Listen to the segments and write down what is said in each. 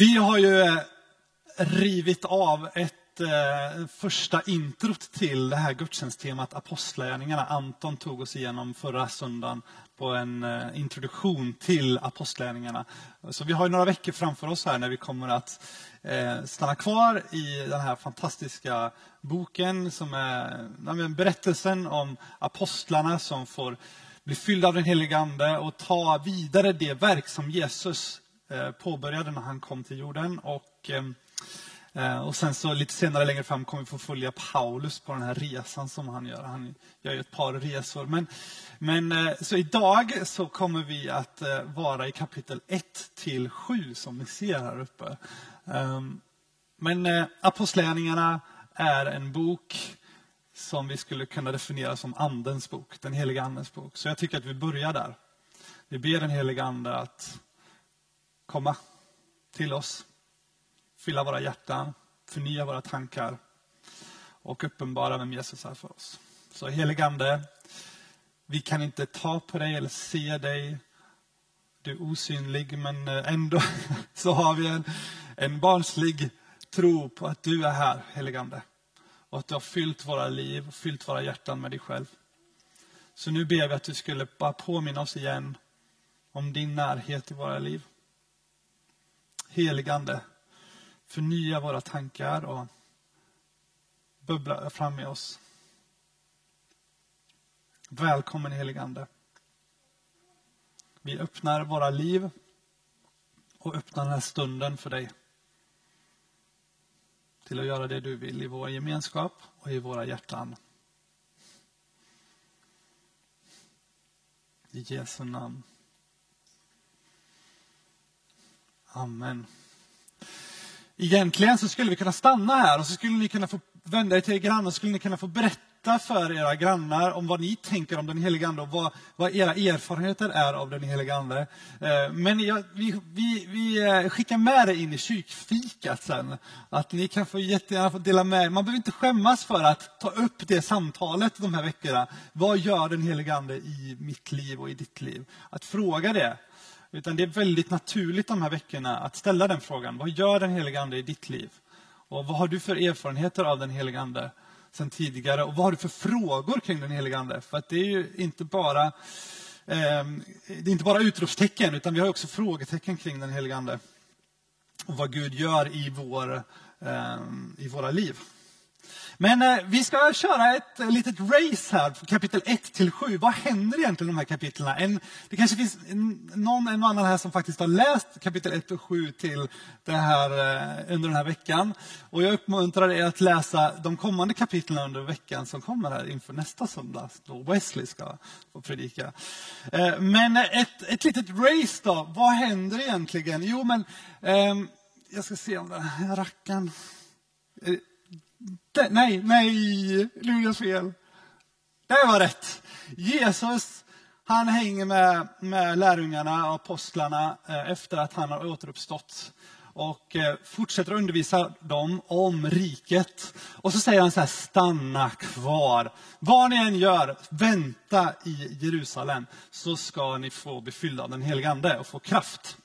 Vi har ju eh, rivit av ett eh, första introt till det här gudstjänsttemat Apostlagärningarna. Anton tog oss igenom förra söndagen på en eh, introduktion till Apostlagärningarna. Så vi har några veckor framför oss här när vi kommer att eh, stanna kvar i den här fantastiska boken som är berättelsen om apostlarna som får bli fyllda av den helige Ande och ta vidare det verk som Jesus Eh, påbörjade när han kom till jorden. Och, eh, eh, och sen så lite senare längre fram kommer vi få följa Paulus på den här resan som han gör. Han gör ju ett par resor. Men, men så idag så kommer vi att vara i kapitel 1 till 7 som ni ser här uppe. Ehm, men Apostlärningarna är en bok som vi skulle kunna definiera som Andens bok, den heliga Andens bok. Så jag tycker att vi börjar där. Vi ber den heliga Ande att komma till oss, fylla våra hjärtan, förnya våra tankar och uppenbara vem Jesus är för oss. Så heligande, vi kan inte ta på dig eller se dig. Du är osynlig, men ändå så har vi en, en barnslig tro på att du är här, heligande. Och att du har fyllt våra liv, fyllt våra hjärtan med dig själv. Så nu ber vi att du skulle bara påminna oss igen om din närhet i våra liv heligande. Förnya våra tankar och bubbla fram i oss. Välkommen heligande. Vi öppnar våra liv och öppnar den här stunden för dig. Till att göra det du vill i vår gemenskap och i våra hjärtan. I Jesu namn. Amen. Egentligen så skulle vi kunna stanna här och så skulle ni kunna få vända er till er grannar och skulle ni kunna få berätta för era grannar om vad ni tänker om den helige Ande och vad, vad era erfarenheter är av den helige Ande. Eh, men jag, vi, vi, vi eh, skickar med det in i kyrkfikat sen. Att ni kan få jättegärna få dela med er. Man behöver inte skämmas för att ta upp det samtalet de här veckorna. Vad gör den helige Ande i mitt liv och i ditt liv? Att fråga det. Utan det är väldigt naturligt de här veckorna att ställa den frågan. Vad gör den helige Ande i ditt liv? Och vad har du för erfarenheter av den helige Ande sen tidigare? Och vad har du för frågor kring den helige Ande? För att det är ju inte bara, eh, det är inte bara utropstecken, utan vi har också frågetecken kring den helige Ande. Och vad Gud gör i, vår, eh, i våra liv. Men eh, vi ska köra ett eh, litet race här, kapitel 1 till 7. Vad händer egentligen i de här kapitlen? En, det kanske finns en, någon en annan här som faktiskt har läst kapitel 1 och 7 till det här, eh, under den här veckan. Och jag uppmuntrar er att läsa de kommande kapitlen under veckan som kommer här inför nästa söndag, då Wesley ska få predika. Eh, men ett, ett litet race då, vad händer egentligen? Jo, men ehm, jag ska se om den här rackaren eh, nej, nej, nu fel. Det var rätt. Jesus, han hänger med, med lärjungarna och apostlarna eh, efter att han har återuppstått och eh, fortsätter undervisa dem om riket. Och så säger han så här, stanna kvar. Vad ni än gör, vänta i Jerusalem så ska ni få bli fyllda av den helige Ande och få kraft.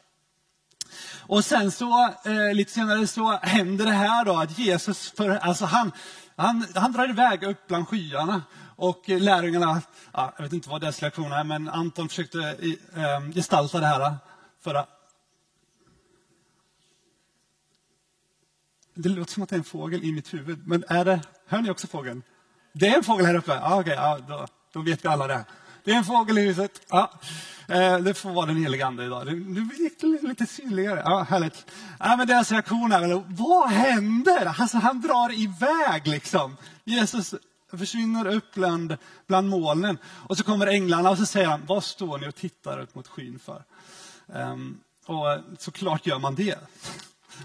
Och sen så, eh, lite senare så händer det här då att Jesus, för, alltså han, han, han drar iväg upp bland skyarna. Och lärjungarna, ja, jag vet inte vad deras reaktion är, men Anton försökte eh, gestalta det här förra. Det låter som att det är en fågel i mitt huvud, men är det, hör ni också fågeln? Det är en fågel här uppe? Ah, okay, ah, då, då vet vi alla det. Det är en fågel i huset. Ja. Eh, det får vara den helige Ande idag. Nu gick det lite synligare. Ja, härligt. Ja, men deras reaktion är alltså väl... vad händer? Alltså, han drar iväg liksom. Jesus försvinner upp bland, bland molnen. Och så kommer änglarna och så säger han, vad står ni och tittar ut mot skyn för? Um, och såklart gör man det.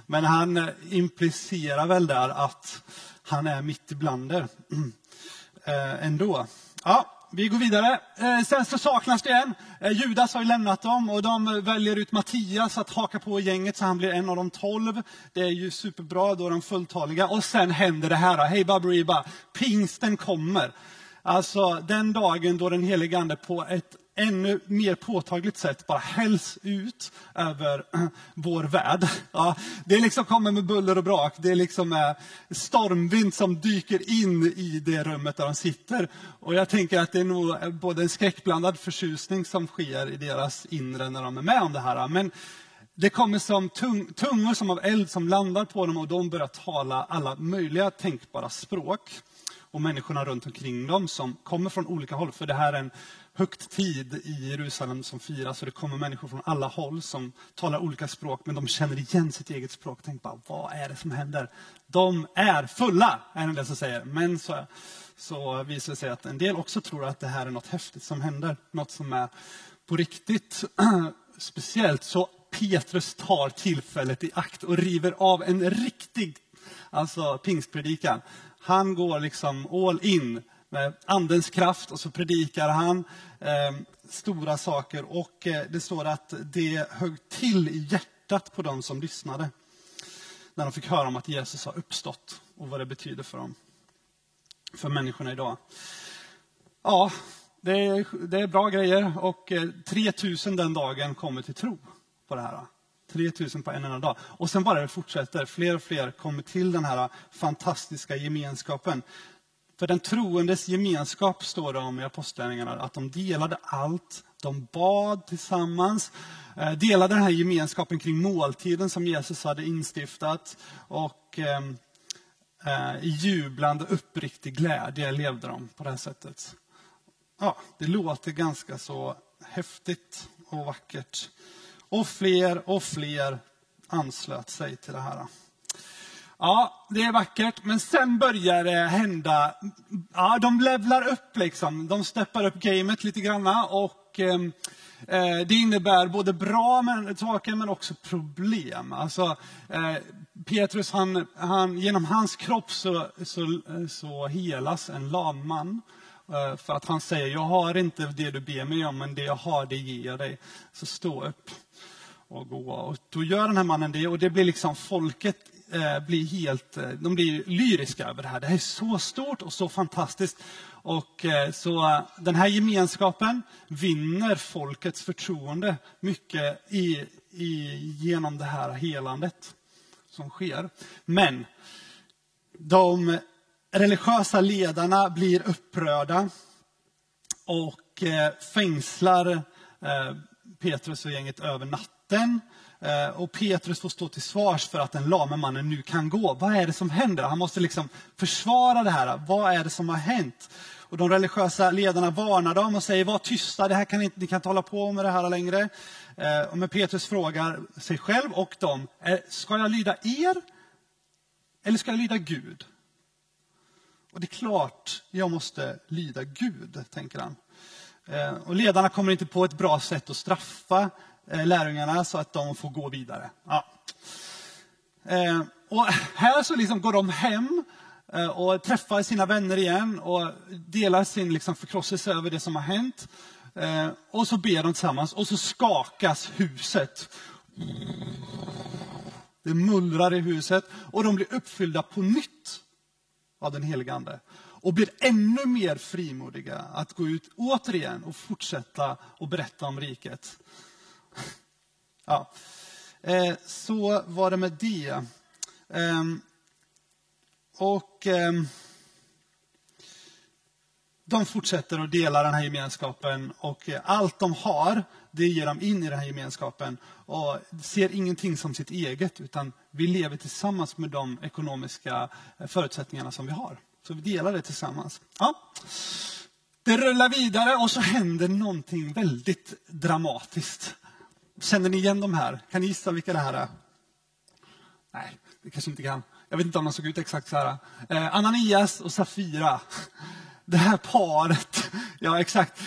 Men han eh, implicerar väl där att han är mitt ibland er. Uh, ändå. Ja, vi går vidare. Eh, sen så saknas det en. Eh, Judas har ju lämnat dem och de väljer ut Mattias att haka på gänget så han blir en av de tolv. Det är ju superbra, då är de fulltaliga. Och sen händer det här. Hej baberiba, pingsten kommer. Alltså den dagen då den helige Ande på ett ännu mer påtagligt sätt bara hälls ut över vår värld. Ja, det liksom kommer med buller och brak. Det är liksom eh, stormvind som dyker in i det rummet där de sitter. Och jag tänker att det är nog eh, både en skräckblandad förtjusning som sker i deras inre när de är med om det här. Men det kommer som tung, tungor som av eld som landar på dem och de börjar tala alla möjliga tänkbara språk. Och människorna runt omkring dem som kommer från olika håll. För det här är en högtid i Jerusalem som firas. och det kommer människor från alla håll som talar olika språk. Men de känner igen sitt eget språk. Tänk bara, vad är det som händer? De är fulla, är det som säger. Men så, så visar det sig att en del också tror att det här är något häftigt som händer. Något som är på riktigt speciellt. Så Petrus tar tillfället i akt och river av en riktig alltså pingstpredikan. Han går liksom all in med andens kraft och så predikar han eh, stora saker. Och eh, det står att det högg till i hjärtat på dem som lyssnade. När de fick höra om att Jesus har uppstått och vad det betyder för dem. För människorna idag. Ja, det är, det är bra grejer och eh, 3000 den dagen kommer till tro på det här. 3000 på en enda dag. Och sen bara det fortsätter. Fler och fler kommer till den här fantastiska gemenskapen. För den troendes gemenskap står det om i Apostlagärningarna, att de delade allt, de bad tillsammans, eh, delade den här gemenskapen kring måltiden som Jesus hade instiftat och ehm, eh, i jublande uppriktig glädje levde de på det här sättet. Ja, det låter ganska så häftigt och vackert. Och fler och fler anslöt sig till det här. Ja, det är vackert, men sen börjar det hända. Ja, de levlar upp liksom. De steppar upp gamet lite grann och ehm, eh, det innebär både bra saker men också problem. Alltså, eh, Petrus, han, han, genom hans kropp så, så, så helas en lamman. Eh, för att han säger, jag har inte det du ber mig om, men det jag har, det ger jag dig. Så stå upp och gå. Och då gör den här mannen det och det blir liksom folket eh, blir helt, eh, de blir lyriska över det här. Det här är så stort och så fantastiskt. Och eh, så eh, den här gemenskapen vinner folkets förtroende mycket i, i, genom det här helandet som sker. Men de religiösa ledarna blir upprörda och eh, fängslar Petrus och gänget över natten. Eh, och Petrus får stå till svars för att den lame mannen nu kan gå. Vad är det som händer? Han måste liksom försvara det här. Vad är det som har hänt? Och de religiösa ledarna varnar dem och säger, var tysta, det här kan inte, ni kan inte hålla på med det här längre. Eh, och men Petrus frågar sig själv och dem, eh, ska jag lyda er? Eller ska jag lyda Gud? Och det är klart, jag måste lyda Gud, tänker han. Och ledarna kommer inte på ett bra sätt att straffa Eh, lärjungarna så att de får gå vidare. Ja. Eh, och här så liksom går de hem eh, och träffar sina vänner igen och delar sin liksom förkrosselse över det som har hänt. Och så ber de tillsammans och så skakas huset. Det mullrar i huset och de blir uppfyllda på nytt av den helige Ande och blir ännu mer frimodiga att gå ut återigen och fortsätta och berätta om riket. Ja. Eh, så var det med det. Ehm, och ehm, de fortsätter att dela den här gemenskapen och allt de har, det ger de in i den här gemenskapen och ser ingenting som sitt eget utan vi lever tillsammans med de ekonomiska eh, förutsättningarna som vi har. Så vi delar det tillsammans. Ja. Det rullar vidare och så händer någonting väldigt dramatiskt. Känner ni igen de här? Kan ni gissa vilka det här är? Nej, det kanske inte kan. Jag vet inte om de såg ut exakt så här. Eh, Ananias och Safira. Det här paret, ja exakt.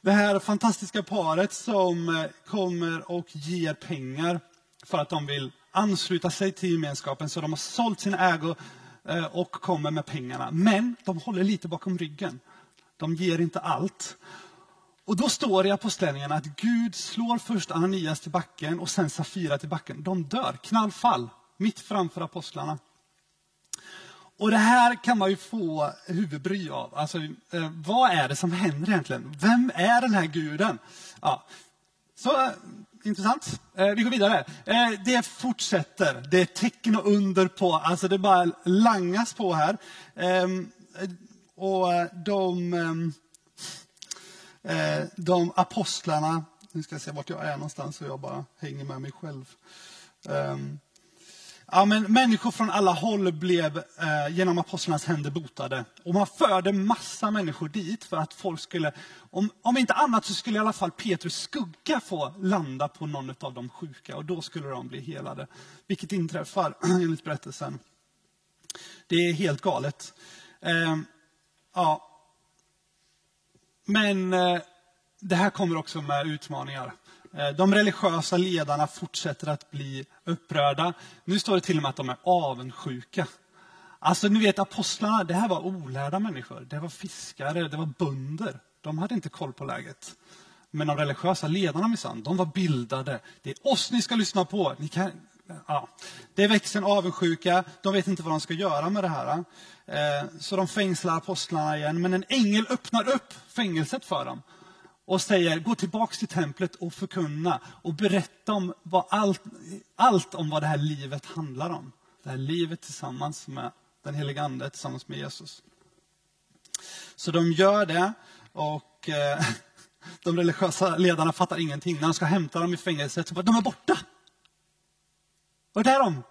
Det här fantastiska paret som eh, kommer och ger pengar för att de vill ansluta sig till gemenskapen. Så de har sålt sin ägo eh, och kommer med pengarna. Men de håller lite bakom ryggen. De ger inte allt. Och då står det i Apostlagärningarna att Gud slår först Ananias till backen och sen Safira till backen. De dör, knallfall, mitt framför apostlarna. och det här kan man ju få huvudbry av. Alltså, eh, vad är det som händer egentligen? Vem är den här guden? Ja. Så eh, intressant. Eh, vi går vidare. Det fortsätter. Det är tecken och under på. Alltså det bara langas på här. Ehm, och de, ehm, Eh, de apostlarna, nu ska jag se vart jag är någonstans så jag bara hänger med mig själv. Ehm, ja, men människor från alla håll blev eh, genom apostlarnas händer botade. Och man förde massa människor dit för att folk skulle, om, om inte annat så skulle i alla fall Petrus skugga få landa på någon av de sjuka och då skulle de bli helade. Vilket inträffar enligt berättelsen. Det är helt galet. Eh, ja. Men eh, det här kommer också med utmaningar. Eh, de religiösa ledarna fortsätter att bli upprörda. Nu står det till och med att de är avundsjuka. Alltså, ni vet apostlarna, det här var olärda människor. Det var fiskare, det var bönder. De hade inte koll på läget. Men de religiösa ledarna minsann, de var bildade. Det är oss ni ska lyssna på. Ni kan, ja. Det växer en avundsjuka. De vet inte vad de ska göra med det här. Eh, så de fängslar apostlarna igen. Men en ängel öppnar upp fängelset för dem och säger gå tillbaks till templet och förkunna och berätta om vad allt, allt om vad det här livet handlar om. Det här livet tillsammans med den heliga Ande, tillsammans med Jesus. Så de gör det och eh, de religiösa ledarna fattar ingenting. När de ska hämta dem i fängelset så bara, de är borta. Var är de?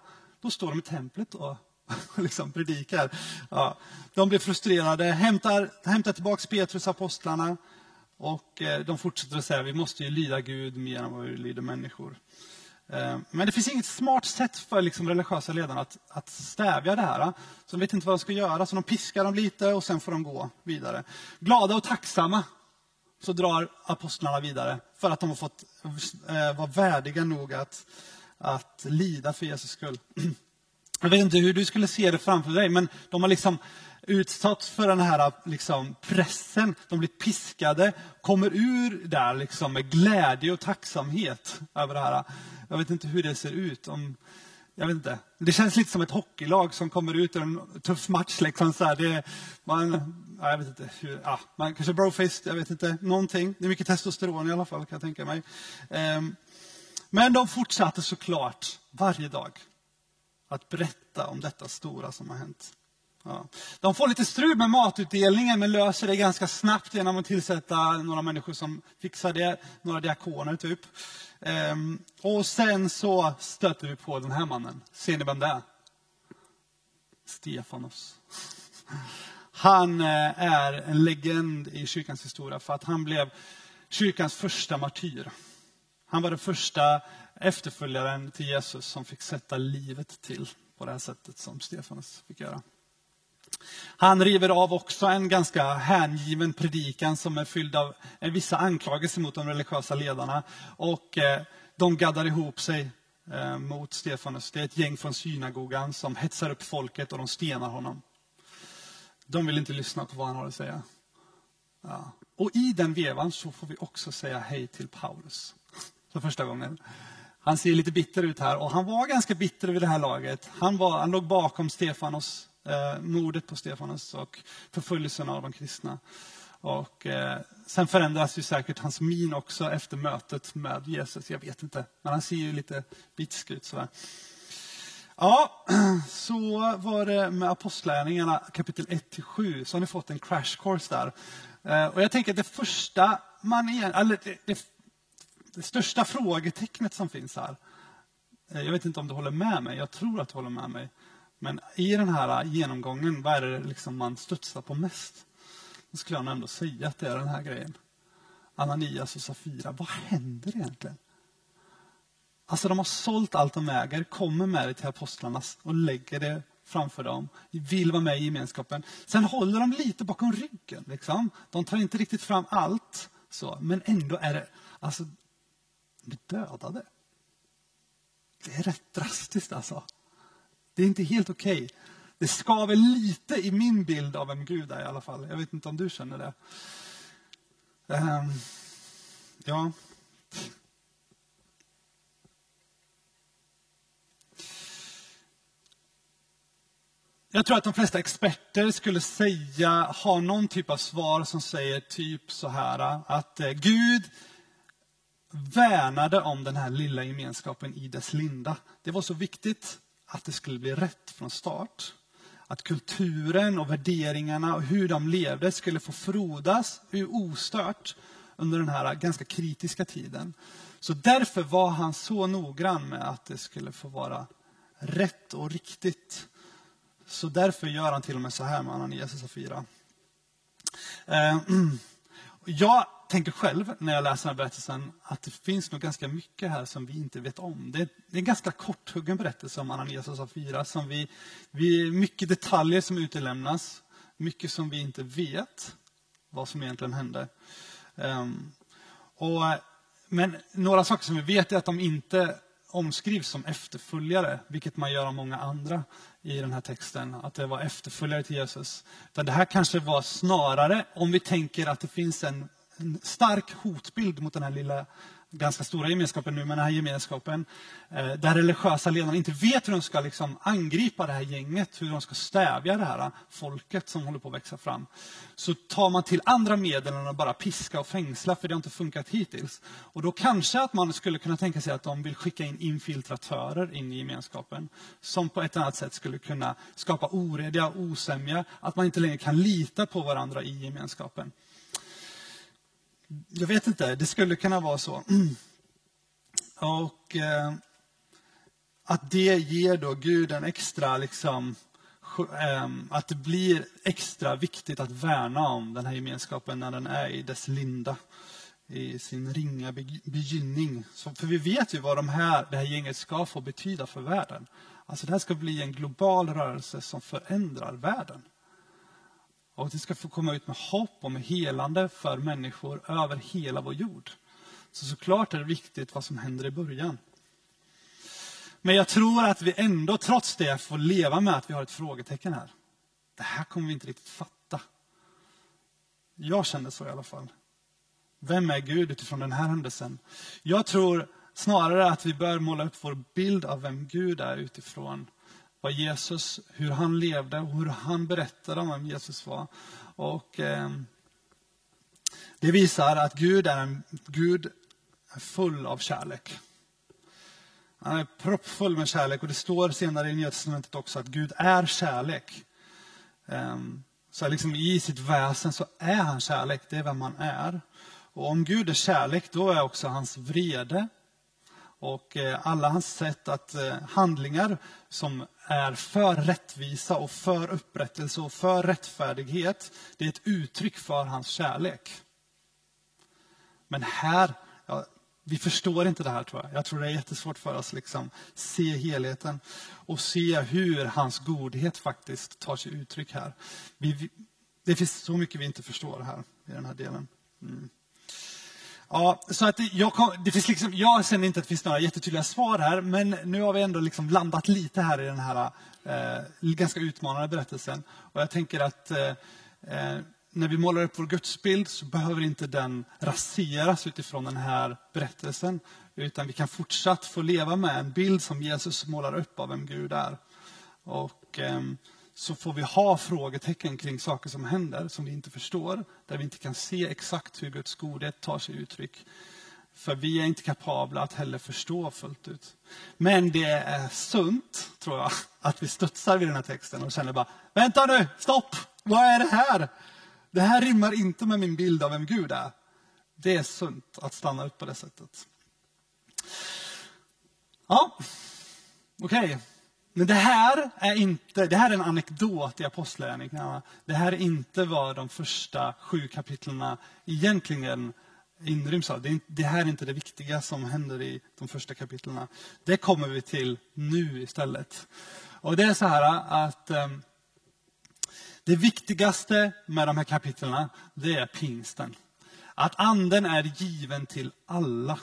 Då står de i templet och liksom predikar. Ja, de blir frustrerade, hämtar, hämtar tillbaka Petrus apostlarna och eh, de fortsätter att säga att vi måste ju lyda Gud mer än vad vi lyder människor. Eh, men det finns inget smart sätt för liksom religiösa ledarna att, att stävja det här. Så de vet inte vad de ska göra, så de piskar dem lite och sen får de gå vidare. Glada och tacksamma så drar apostlarna vidare för att de har fått eh, vara värdiga nog att, att lida för Jesus skull. Jag vet inte hur du skulle se det framför dig, men de har liksom utsatt för den här liksom, pressen. De blir piskade, kommer ur där liksom, med glädje och tacksamhet över det här. Jag vet inte hur det ser ut. Om, jag vet inte. Det känns lite som ett hockeylag som kommer ut ur en tuff match. Liksom, så här. Det, man, jag vet inte hur, ja, man kanske brofist, jag vet inte. Någonting. Det är mycket testosteron i alla fall, kan jag tänka mig. Um, men de fortsatte såklart varje dag att berätta om detta stora som har hänt. Ja. De får lite strul med matutdelningen men löser det ganska snabbt genom att tillsätta några människor som fixar det, några diakoner typ. Ehm, och sen så stöter vi på den här mannen. Ser ni vem det är? Stefanos. Han eh, är en legend i kyrkans historia för att han blev kyrkans första martyr. Han var den första efterföljaren till Jesus som fick sätta livet till på det här sättet som Stefanus fick göra. Han river av också en ganska hängiven predikan som är fylld av vissa anklagelser mot de religiösa ledarna. Och eh, de gaddar ihop sig eh, mot Stefanus. Det är ett gäng från synagogan som hetsar upp folket och de stenar honom. De vill inte lyssna på vad han har att säga. Ja. Och i den vevan så får vi också säga hej till Paulus. För första gången. Han ser lite bitter ut här och han var ganska bitter vid det här laget. Han, var, han låg bakom Stefanos eh, mordet på Stefanos och förföljelsen av de kristna. Och, eh, sen förändras ju säkert hans min också efter mötet med Jesus. Jag vet inte, men han ser ju lite bitsk ut. Sådär. Ja, så var det med Apostlagärningarna kapitel 1-7. Så har ni fått en crash course där. Eh, och jag tänker att det första man igen, eller det, det, det största frågetecknet som finns här. Eh, jag vet inte om du håller med mig, jag tror att du håller med mig. Men i den här genomgången, vad är det liksom man studsar på mest? Då skulle jag nog ändå säga att det är den här grejen. Ananias och Safira, vad händer egentligen? Alltså de har sålt allt de äger, kommer med det till apostlarna och lägger det framför dem. Vill vara med i gemenskapen. Sen håller de lite bakom ryggen. Liksom. De tar inte riktigt fram allt. Så, men ändå är det, alltså, de dödade. Det är rätt drastiskt alltså. Det är inte helt okej. Okay. Det skaver lite i min bild av vem Gud är i alla fall. Jag vet inte om du känner det. Um, ja. Jag tror att de flesta experter skulle säga, ha någon typ av svar som säger typ så här att eh, Gud värnade om den här lilla gemenskapen i dess linda. Det var så viktigt att det skulle bli rätt från start. Att kulturen och värderingarna och hur de levde skulle få frodas ostört under den här ganska kritiska tiden. Så därför var han så noggrann med att det skulle få vara rätt och riktigt. Så därför gör han till och med så här med Ananias och Safira. Eh, Jag tänker själv när jag läser den här berättelsen att det finns nog ganska mycket här som vi inte vet om. Det är, det är en ganska korthuggen berättelse om Ananias och Safira. Som vi, vi, mycket detaljer som utelämnas, mycket som vi inte vet vad som egentligen hände. Um, och, men några saker som vi vet är att de inte omskrivs som efterföljare, vilket man gör av många andra i den här texten, att det var efterföljare till Jesus. Utan det här kanske var snarare, om vi tänker att det finns en, en stark hotbild mot den här lilla ganska stora gemenskapen nu, men den här gemenskapen eh, där religiösa ledarna inte vet hur de ska liksom angripa det här gänget, hur de ska stävja det här eh, folket som håller på att växa fram. Så tar man till andra medel än att bara piska och fängsla, för det har inte funkat hittills. Och då kanske att man skulle kunna tänka sig att de vill skicka in infiltratörer in i gemenskapen, som på ett annat sätt skulle kunna skapa orediga, osämja, att man inte längre kan lita på varandra i gemenskapen. Jag vet inte, det skulle kunna vara så. Och eh, att det ger då Gud en extra, liksom, eh, att det blir extra viktigt att värna om den här gemenskapen när den är i dess linda, i sin ringa begynnning. Så, för vi vet ju vad de här, det här gänget ska få betyda för världen. Alltså det här ska bli en global rörelse som förändrar världen. Och att det ska få komma ut med hopp och med helande för människor över hela vår jord. Så såklart är det viktigt vad som händer i början. Men jag tror att vi ändå trots det får leva med att vi har ett frågetecken här. Det här kommer vi inte riktigt fatta. Jag kände så i alla fall. Vem är Gud utifrån den här händelsen? Jag tror snarare att vi bör måla upp vår bild av vem Gud är utifrån vad Jesus, hur han levde och hur han berättade om vem Jesus var. Och, eh, det visar att Gud är en Gud är full av kärlek. Han är proppfull med kärlek och det står senare i Nya Testamentet också att Gud är kärlek. Eh, så liksom i sitt väsen så är han kärlek, det är vem han är. Och om Gud är kärlek, då är också hans vrede och eh, alla hans sätt att eh, handlingar som är för rättvisa och för upprättelse och för rättfärdighet, det är ett uttryck för hans kärlek. Men här, ja, vi förstår inte det här tror jag. Jag tror det är jättesvårt för oss att liksom se helheten och se hur hans godhet faktiskt tar sig uttryck här. Vi, det finns så mycket vi inte förstår här i den här delen. Mm. Ja, så att jag, det finns liksom, jag känner inte att det finns några jättetydliga svar här, men nu har vi ändå liksom landat lite här i den här eh, ganska utmanande berättelsen. Och jag tänker att eh, eh när vi målar upp vår gudsbild så behöver inte den raseras utifrån den här berättelsen. Utan vi kan fortsatt få leva med en bild som Jesus målar upp av vem Gud är. Och... Eh, så får vi ha frågetecken kring saker som händer som vi inte förstår, där vi inte kan se exakt hur Guds godhet tar sig uttryck. För vi är inte kapabla att heller förstå fullt ut. Men det är sunt, tror jag, att vi studsar vid den här texten och känner bara, vänta nu, stopp, vad är det här? Det här rimmar inte med min bild av vem Gud är. Det är sunt att stanna upp på det sättet. Ja, okej. Okay. Men det här är inte, det här är en anekdot i Apostlagärningarna. Det här är inte vad de första sju kapitlen egentligen inryms av. Det, här är inte det viktiga som händer i de första kapitlen. Det kommer vi till nu istället. Och det är så här att ehm, det viktigaste med de här kapitlen, det är pingsten. Att anden är given till alla.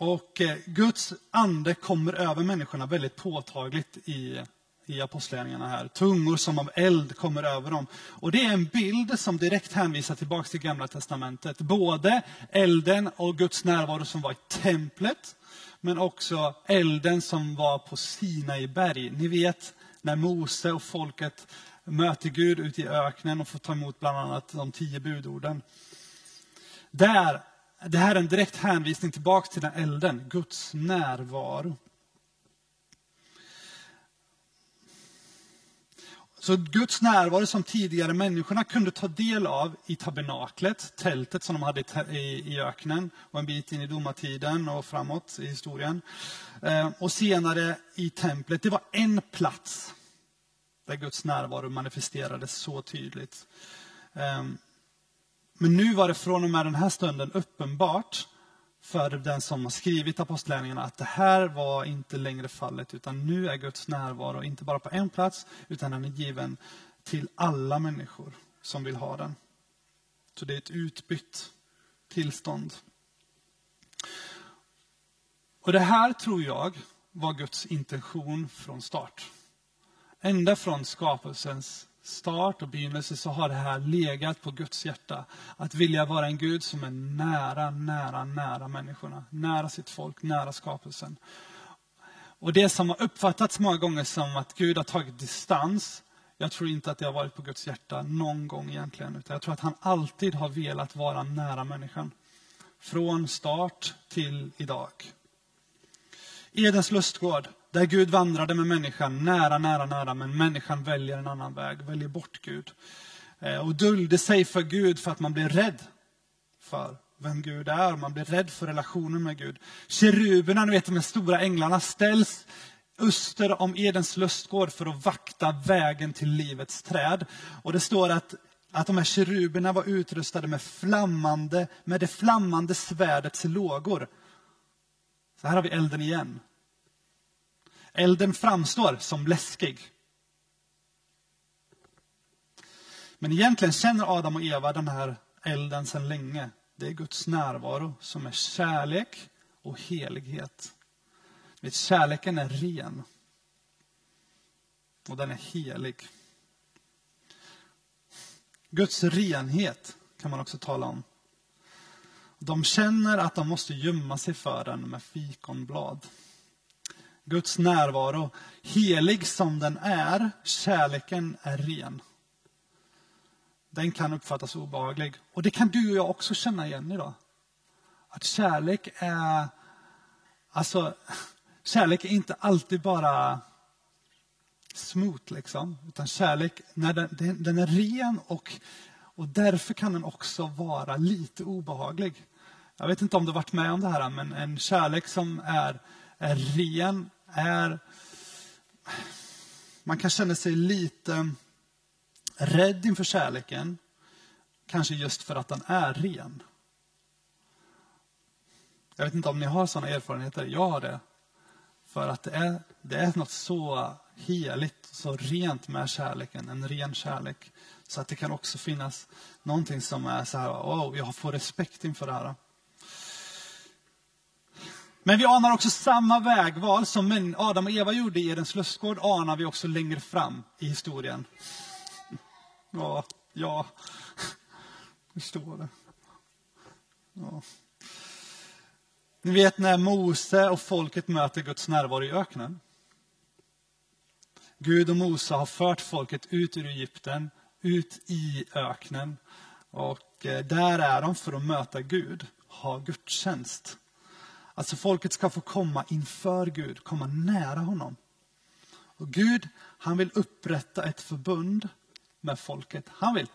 Och eh, Guds ande kommer över människorna väldigt påtagligt i, i apostlagärningarna här. Tungor som av eld kommer över dem. Och det är en bild som direkt hänvisar tillbaka till Gamla Testamentet. Både elden och Guds närvaro som var i templet, men också elden som var på Sinai berg. Ni vet när Mose och folket möter Gud ute i öknen och får ta emot bland annat de tio budorden. Där, det här är en direkt hänvisning tillbaka till den elden, Guds närvaro. Så Guds närvaro som tidigare människorna kunde ta del av i tabernaklet, tältet som de hade i öknen och en bit in i domartiden och framåt i historien. Eh, och senare i templet. Det var en plats där Guds närvaro manifesterades så tydligt. Ehm, men nu var det från och med den här stunden uppenbart för den som har skrivit apostlärningarna att det här var inte längre fallet, utan nu är Guds närvaro inte bara på en plats, utan den är given till alla människor som vill ha den. Så det är ett utbytt tillstånd. Och det här tror jag var Guds intention från start. Ända från skapelsens start och begynnelse så har det här legat på Guds hjärta. Att vilja vara en Gud som är nära, nära, nära människorna. Nära sitt folk, nära skapelsen. Och det som har uppfattats många gånger som att Gud har tagit distans, jag tror inte att det har varit på Guds hjärta någon gång egentligen. Utan jag tror att han alltid har velat vara nära människan. Från start till idag. Edens lustgård där Gud vandrade med människan nära, nära, nära, men människan väljer en annan väg, väljer bort Gud. Eh, och dulde sig för Gud för att man blir rädd för vem Gud är. Man blir rädd för relationen med Gud. Keruberna, ni vet de stora änglarna, ställs öster om Edens lustgård för att vakta vägen till livets träd. Och det står att, att de här keruberna var utrustade med, flammande, med det flammande svärdets lågor. Så här har vi elden igen. Elden framstår som läskig. Men egentligen känner Adam och Eva den här elden sedan länge. Det är Guds närvaro som är kärlek och helighet. Vet, kärleken är ren. Och den är helig. Guds renhet kan man också tala om. De känner att de måste gömma sig för den med fikonblad. Guds närvaro, helig som den är, kärleken är ren. Den kan uppfattas obehaglig. Och det kan du och jag också känna igen idag. Att kärlek är, alltså, kärlek är inte alltid bara smooth liksom. Utan kärlek, när den, den är ren och, och därför kan den också vara lite obehaglig. Jag vet inte om du varit med om det här, men en kärlek som är, är ren är... Man kan känna sig lite rädd inför kärleken. Kanske just för att den är ren. Jag vet inte om ni har sådana erfarenheter. Jag har det. För att det är, det är något så heligt, så rent med kärleken. En ren kärlek. Så att det kan också finnas någonting som är så här, oh, jag får respekt inför det här. Men vi anar också samma vägval som Adam och Eva gjorde i Edens lustgård, anar vi också längre fram i historien. Ja, ja. Förstår det. Ja. Ni vet när Mose och folket möter Guds närvaro i öknen. Gud och Mose har fört folket ut ur Egypten, ut i öknen. Och eh, där är de för att möta Gud, ha gudstjänst. Alltså folket ska få komma inför Gud, komma nära honom. Och Gud, han vill upprätta ett förbund med folket. Han vill,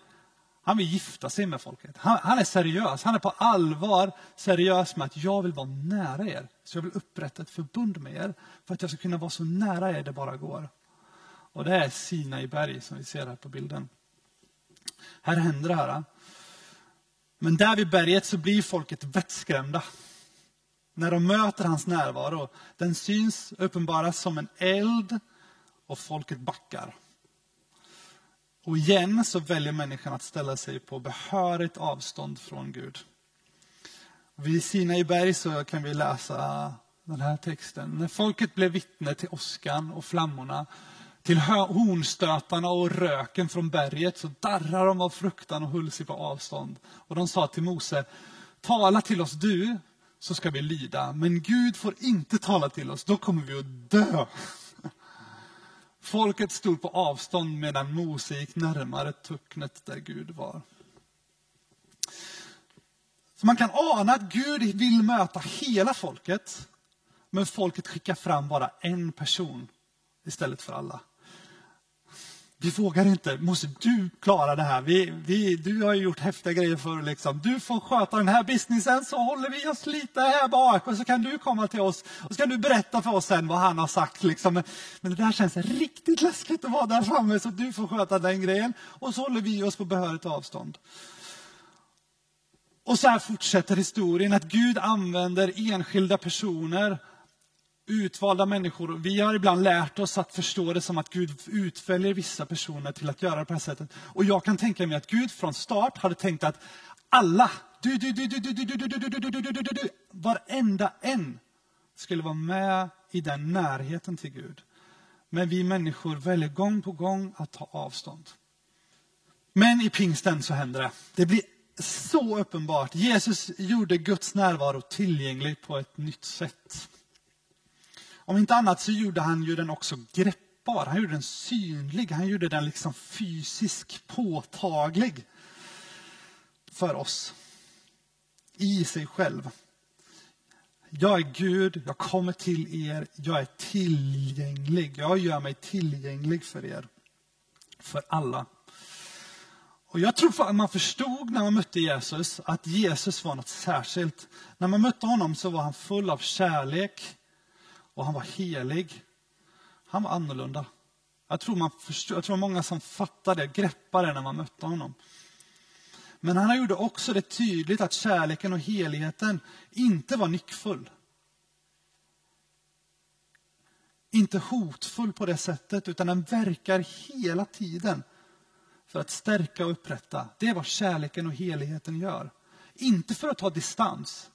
han vill gifta sig med folket. Han, han, är seriös, han är på allvar seriös med att jag vill vara nära er. Så jag vill upprätta ett förbund med er för att jag ska kunna vara så nära er det bara går. Och det är Sinai berg som vi ser här på bilden. Här händer det här. Men där vid berget så blir folket vettskrämda när de möter hans närvaro. Den syns uppenbaras som en eld och folket backar. Och igen så väljer människan att ställa sig på behörigt avstånd från Gud. Vid Sinai berg så kan vi läsa den här texten. När folket blev vittne till åskan och flammorna, till hornstötarna och röken från berget så darrar de av fruktan och höll sig på avstånd. Och de sa till Mose, tala till oss du, så ska vi lida. Men Gud får inte tala till oss, då kommer vi att dö. folket stod på avstånd medan Mose gick närmare tucknet där Gud var. Så man kan ana att Gud vill möta hela folket, men folket skickar fram bara en person istället för alla. Vi vågar inte. Måste du klara det här? Vi, vi, du har ju gjort häftiga grejer för liksom. Du får sköta den här businessen så håller vi oss lite här bak och så kan du komma till oss och så kan du berätta för oss sen vad han har sagt. Liksom. Men, men det där känns riktigt läskigt att vara där framme så du får sköta den grejen. Och så håller vi oss på behörigt avstånd. Och så här fortsätter historien att Gud använder enskilda personer utvalda människor. Vi har ibland lärt oss att förstå det som att Gud utväljer vissa personer till att göra det på det här sättet. Och jag kan tänka mig att Gud från start hade tänkt att alla, du, du, du, du, du, du, du, du, du, du, du, du, du, du, varenda en skulle vara med i den närheten till Gud. Men vi människor väljer gång på gång att ta avstånd. Men i pingsten så händer det. Det blir så uppenbart. Jesus gjorde Guds närvaro tillgänglig på ett nytt sätt. Om inte annat så gjorde han ju den också greppbar. Han gjorde den synlig. Han gjorde den liksom fysisk, påtaglig för oss. I sig själv. Jag är Gud, jag kommer till er, jag är tillgänglig. Jag gör mig tillgänglig för er. För alla. Och jag tror att man förstod när man mötte Jesus att Jesus var något särskilt. När man mötte honom så var han full av kärlek, och han var helig. Han var annorlunda. Jag tror, man förstår, jag tror många som fattade det, greppade det när man mötte honom. Men han gjorde också det tydligt att kärleken och heligheten inte var nyckfull. Inte hotfull på det sättet, utan den verkar hela tiden för att stärka och upprätta. Det är vad kärleken och heligheten gör. Inte för att ta distans,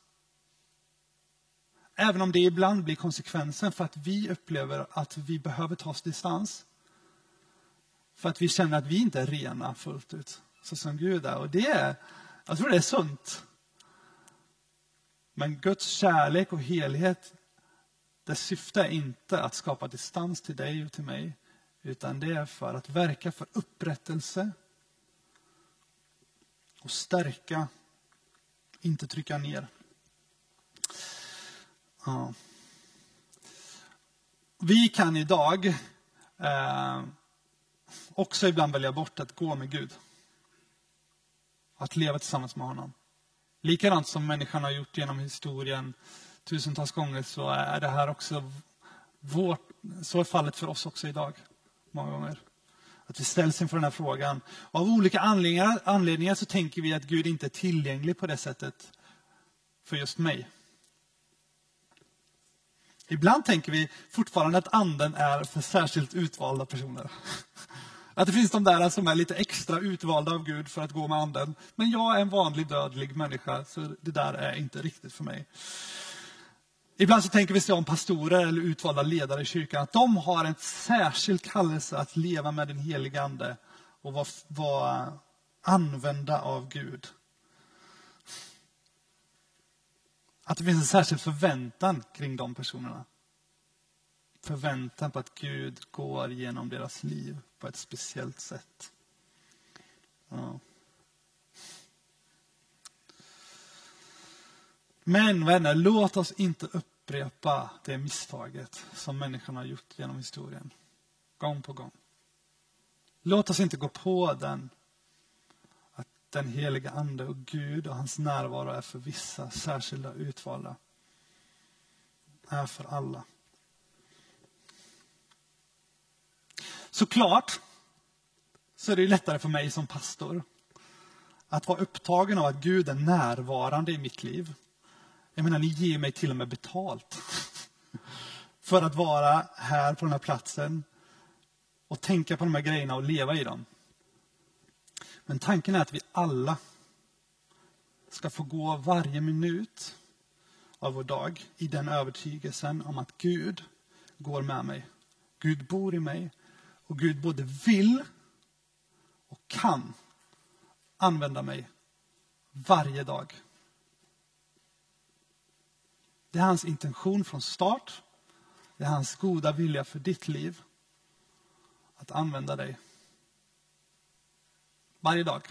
Även om det ibland blir konsekvensen för att vi upplever att vi behöver ta oss distans. För att vi känner att vi inte är rena fullt ut, så som Gud är. Och det är, jag tror det är sunt. Men Guds kärlek och helhet, dess syfte är inte att skapa distans till dig och till mig, utan det är för att verka för upprättelse och stärka, inte trycka ner. Ja. Vi kan idag eh, också ibland välja bort att gå med Gud. Att leva tillsammans med honom. Likadant som människan har gjort genom historien tusentals gånger så är det här också vårt, så är fallet för oss också idag. Många gånger. Att vi ställs inför den här frågan. Och av olika anledningar, anledningar så tänker vi att Gud inte är tillgänglig på det sättet för just mig. Ibland tänker vi fortfarande att anden är för särskilt utvalda personer. Att det finns de där som är lite extra utvalda av Gud för att gå med anden. Men jag är en vanlig dödlig människa, så det där är inte riktigt för mig. Ibland så tänker vi så om pastorer eller utvalda ledare i kyrkan, att de har en särskild kallelse att leva med den helige Ande och vara, vara använda av Gud. Att det finns en särskild förväntan kring de personerna. Förväntan på att Gud går genom deras liv på ett speciellt sätt. Ja. Men vänner, låt oss inte upprepa det misstaget som människan har gjort genom historien. Gång på gång. Låt oss inte gå på den den heliga Ande och Gud och hans närvaro är för vissa särskilda utvalda. Är för alla. Såklart så är det lättare för mig som pastor att vara upptagen av att Gud är närvarande i mitt liv. Jag menar, ni ger mig till och med betalt för att vara här på den här platsen och tänka på de här grejerna och leva i dem. Men tanken är att vi alla ska få gå varje minut av vår dag i den övertygelsen om att Gud går med mig. Gud bor i mig och Gud både vill och kan använda mig varje dag. Det är hans intention från start. Det är hans goda vilja för ditt liv. att använda dig. Varje dag.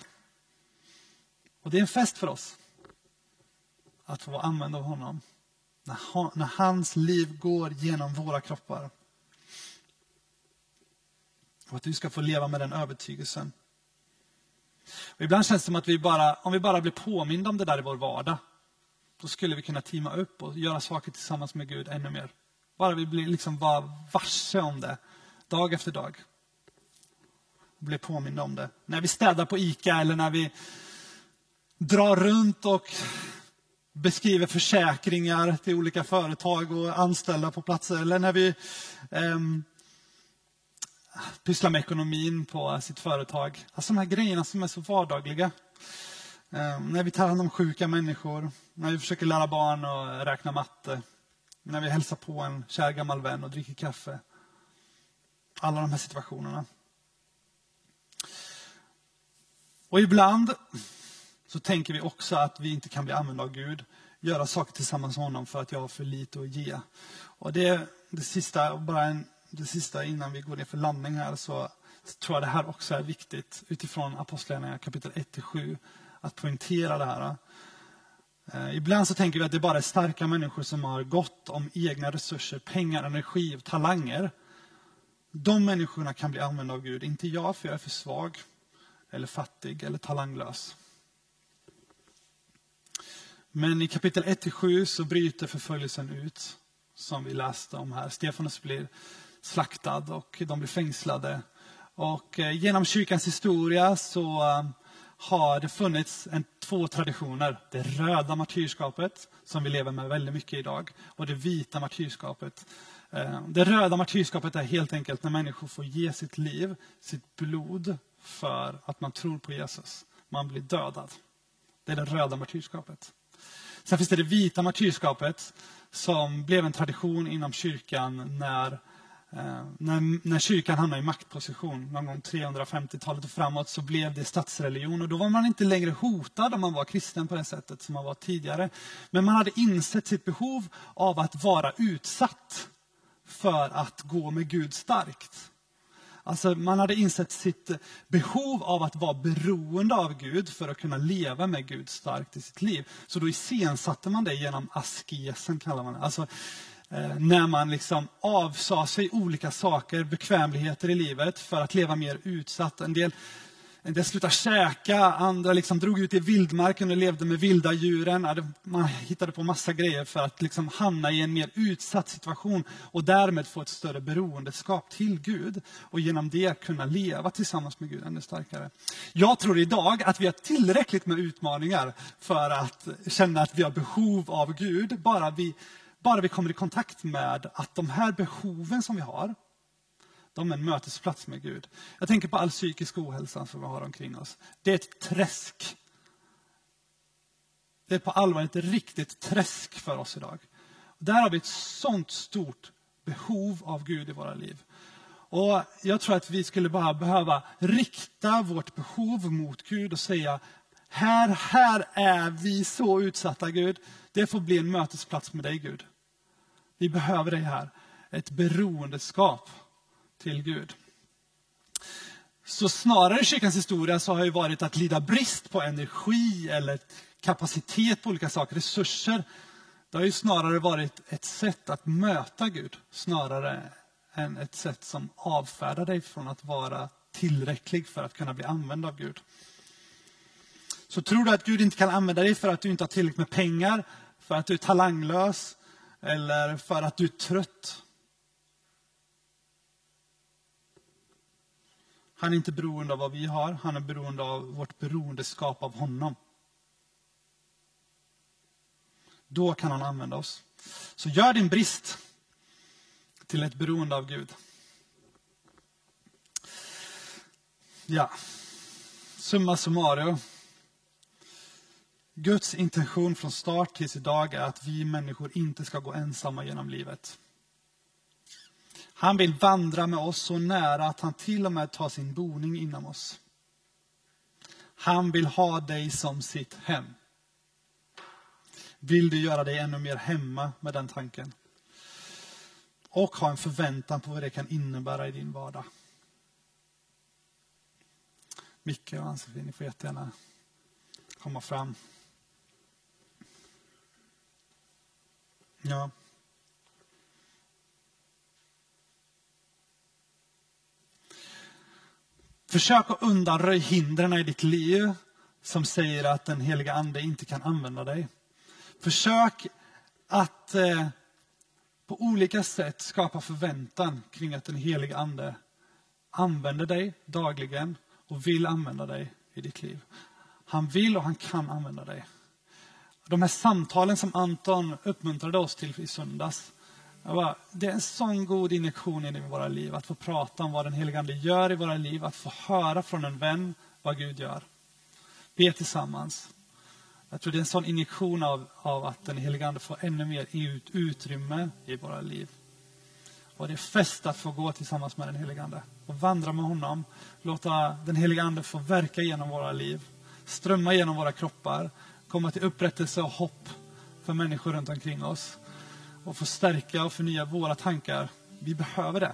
Och det är en fest för oss att få använda av honom. När, när hans liv går genom våra kroppar. Och att du ska få leva med den övertygelsen. Och ibland känns det som att vi bara, om vi bara blir påminda om det där i vår vardag, då skulle vi kunna teama upp och göra saker tillsammans med Gud ännu mer. Bara vi blir liksom bara varse om det, dag efter dag. Och blir påminna om det. När vi städar på ICA eller när vi drar runt och beskriver försäkringar till olika företag och anställda på platser. Eller när vi eh, pysslar med ekonomin på sitt företag. Alltså de här grejerna som är så vardagliga. Eh, när vi tar hand om sjuka människor, när vi försöker lära barn att räkna matte, när vi hälsar på en kär gammal vän och dricker kaffe. Alla de här situationerna. Och ibland så tänker vi också att vi inte kan bli använda av Gud, göra saker tillsammans med honom för att jag har för lite att ge. Och det, det sista, bara en, det sista innan vi går ner för landning här, så, tror jag det här också är viktigt utifrån Apostlagärningarna kapitel 1-7, att poängtera det här. Eh, ibland så tänker vi att det bara är starka människor som har gott om egna resurser, pengar, energi och talanger. De människorna kan bli använda av Gud, inte jag för jag är för svag, eller fattig eller talanglös. Men i kapitel 1-7 så bryter förföljelsen ut, som vi läste om här. Stefanus blir slaktad och de blir fängslade. Och eh, genom kyrkans historia så eh, har det funnits en, två traditioner. Det röda martyrskapet, som vi lever med väldigt mycket idag, och det vita martyrskapet. Eh, det röda martyrskapet är helt enkelt när människor får ge sitt liv, sitt blod, för att man tror på Jesus. Man blir dödad. Det är det röda martyrskapet. Sen finns det det vita martyrskapet som blev en tradition inom kyrkan när, eh, när, när kyrkan hamnade i maktposition. Någon gång 350-talet och framåt så blev det statsreligion och då var man inte längre hotad om man var kristen på det sättet som man var tidigare. Men man hade insett sitt behov av att vara utsatt för att gå med Gud starkt. Alltså man hade insett sitt behov av att vara beroende av Gud för att kunna leva med Gud starkt i sitt liv. Så då iscensatte man det genom askesen, kallar man det. Alltså, eh, när man liksom avsade sig olika saker, bekvämligheter i livet för att leva mer utsatt. En del en del slutade käka, andra liksom drog ut i vildmarken och levde med vilda djuren. Man hittade på massa grejer för att liksom hamna i en mer utsatt situation och därmed få ett större beroendeskap till Gud och genom det kunna leva tillsammans med Gud ännu starkare. Jag tror idag att vi har tillräckligt med utmaningar för att känna att vi har behov av Gud, bara vi, bara vi kommer i kontakt med att de här behoven som vi har, de är en mötesplats med Gud. Jag tänker på all psykisk ohälsa som vi har omkring oss. Det är ett träsk. Det är på allvar ett riktigt träsk för oss idag. Där har vi ett sånt stort behov av Gud i våra liv. Och Jag tror att vi skulle bara behöva rikta vårt behov mot Gud och säga här, här är vi så utsatta Gud. Det får bli en mötesplats med dig Gud. Vi behöver dig här. Ett beroendeskap till Gud. Så snarare i kyrkans historia så har det varit att lida brist på energi eller kapacitet på olika saker, resurser. Det har ju snarare varit ett sätt att möta Gud, snarare än ett sätt som avfärdar dig från att vara tillräcklig för att kunna bli använd av Gud. Så tror du att Gud inte kan använda dig för att du inte har tillräckligt med pengar, för att du är talanglös eller för att du är trött, Han är inte beroende av vad vi har, han är beroende av vårt beroendeskap av honom. Då kan han använda oss. Så gör din brist till ett beroende av Gud. Ja, summa summarum. Guds intention från start tills idag är att vi människor inte ska gå ensamma genom livet. Han vill vandra med oss så nära att han till och med tar sin boning inom oss. Han vill ha dig som sitt hem. Vill du göra dig ännu mer hemma med den tanken? Och ha en förväntan på vad det kan innebära i din vardag. Micke och Ann-Sofie, ni får jättegärna komma fram. Ja. Försök att undanröja hindren i ditt liv som säger att den heliga ande inte kan använda dig. Försök att eh, på olika sätt skapa förväntan kring att den heliga ande använder dig dagligen och vill använda dig i ditt liv. Han vill och han kan använda dig. De här samtalen som Anton uppmuntrade oss till i söndags. Bara, det är en sån god injektion in i våra liv att få prata om vad den helige Ande gör i våra liv, att få höra från en vän vad Gud gör. Be tillsammans. Jag tror det är en sån injektion av, av att den helige Ande får ännu mer ut, utrymme i våra liv. Och det är fest att få gå tillsammans med den helige Ande och vandra med honom. Låta den helige Ande få verka genom våra liv, strömma genom våra kroppar, komma till upprättelse och hopp för människor runt omkring oss. Och få stärka och förnya våra tankar. Vi behöver det.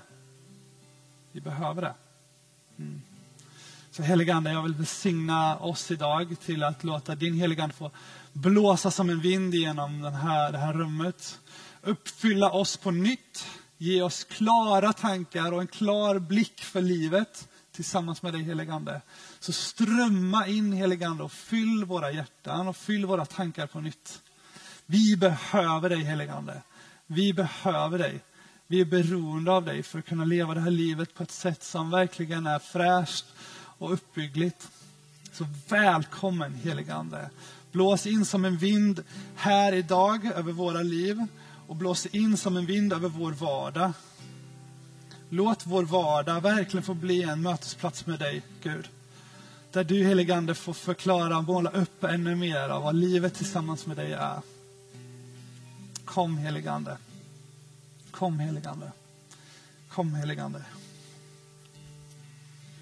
Vi behöver det. Mm. Så helige Ande, jag vill välsigna oss idag till att låta din helige Ande få blåsa som en vind genom den här, det här rummet. Uppfylla oss på nytt. Ge oss klara tankar och en klar blick för livet tillsammans med dig helige Ande. Så strömma in helige Ande och fyll våra hjärtan och fyll våra tankar på nytt. Vi behöver dig helige Ande. Vi behöver dig. Vi är beroende av dig för att kunna leva det här livet på ett sätt som verkligen är fräscht och uppbyggligt. Så välkommen heligande. Blås in som en vind här idag över våra liv och blås in som en vind över vår vardag. Låt vår vardag verkligen få bli en mötesplats med dig, Gud. Där du, heligande får förklara och måla upp ännu mer av vad livet tillsammans med dig är. Kom, helige Ande. Kom, helige Ande. Kom, helige Ande.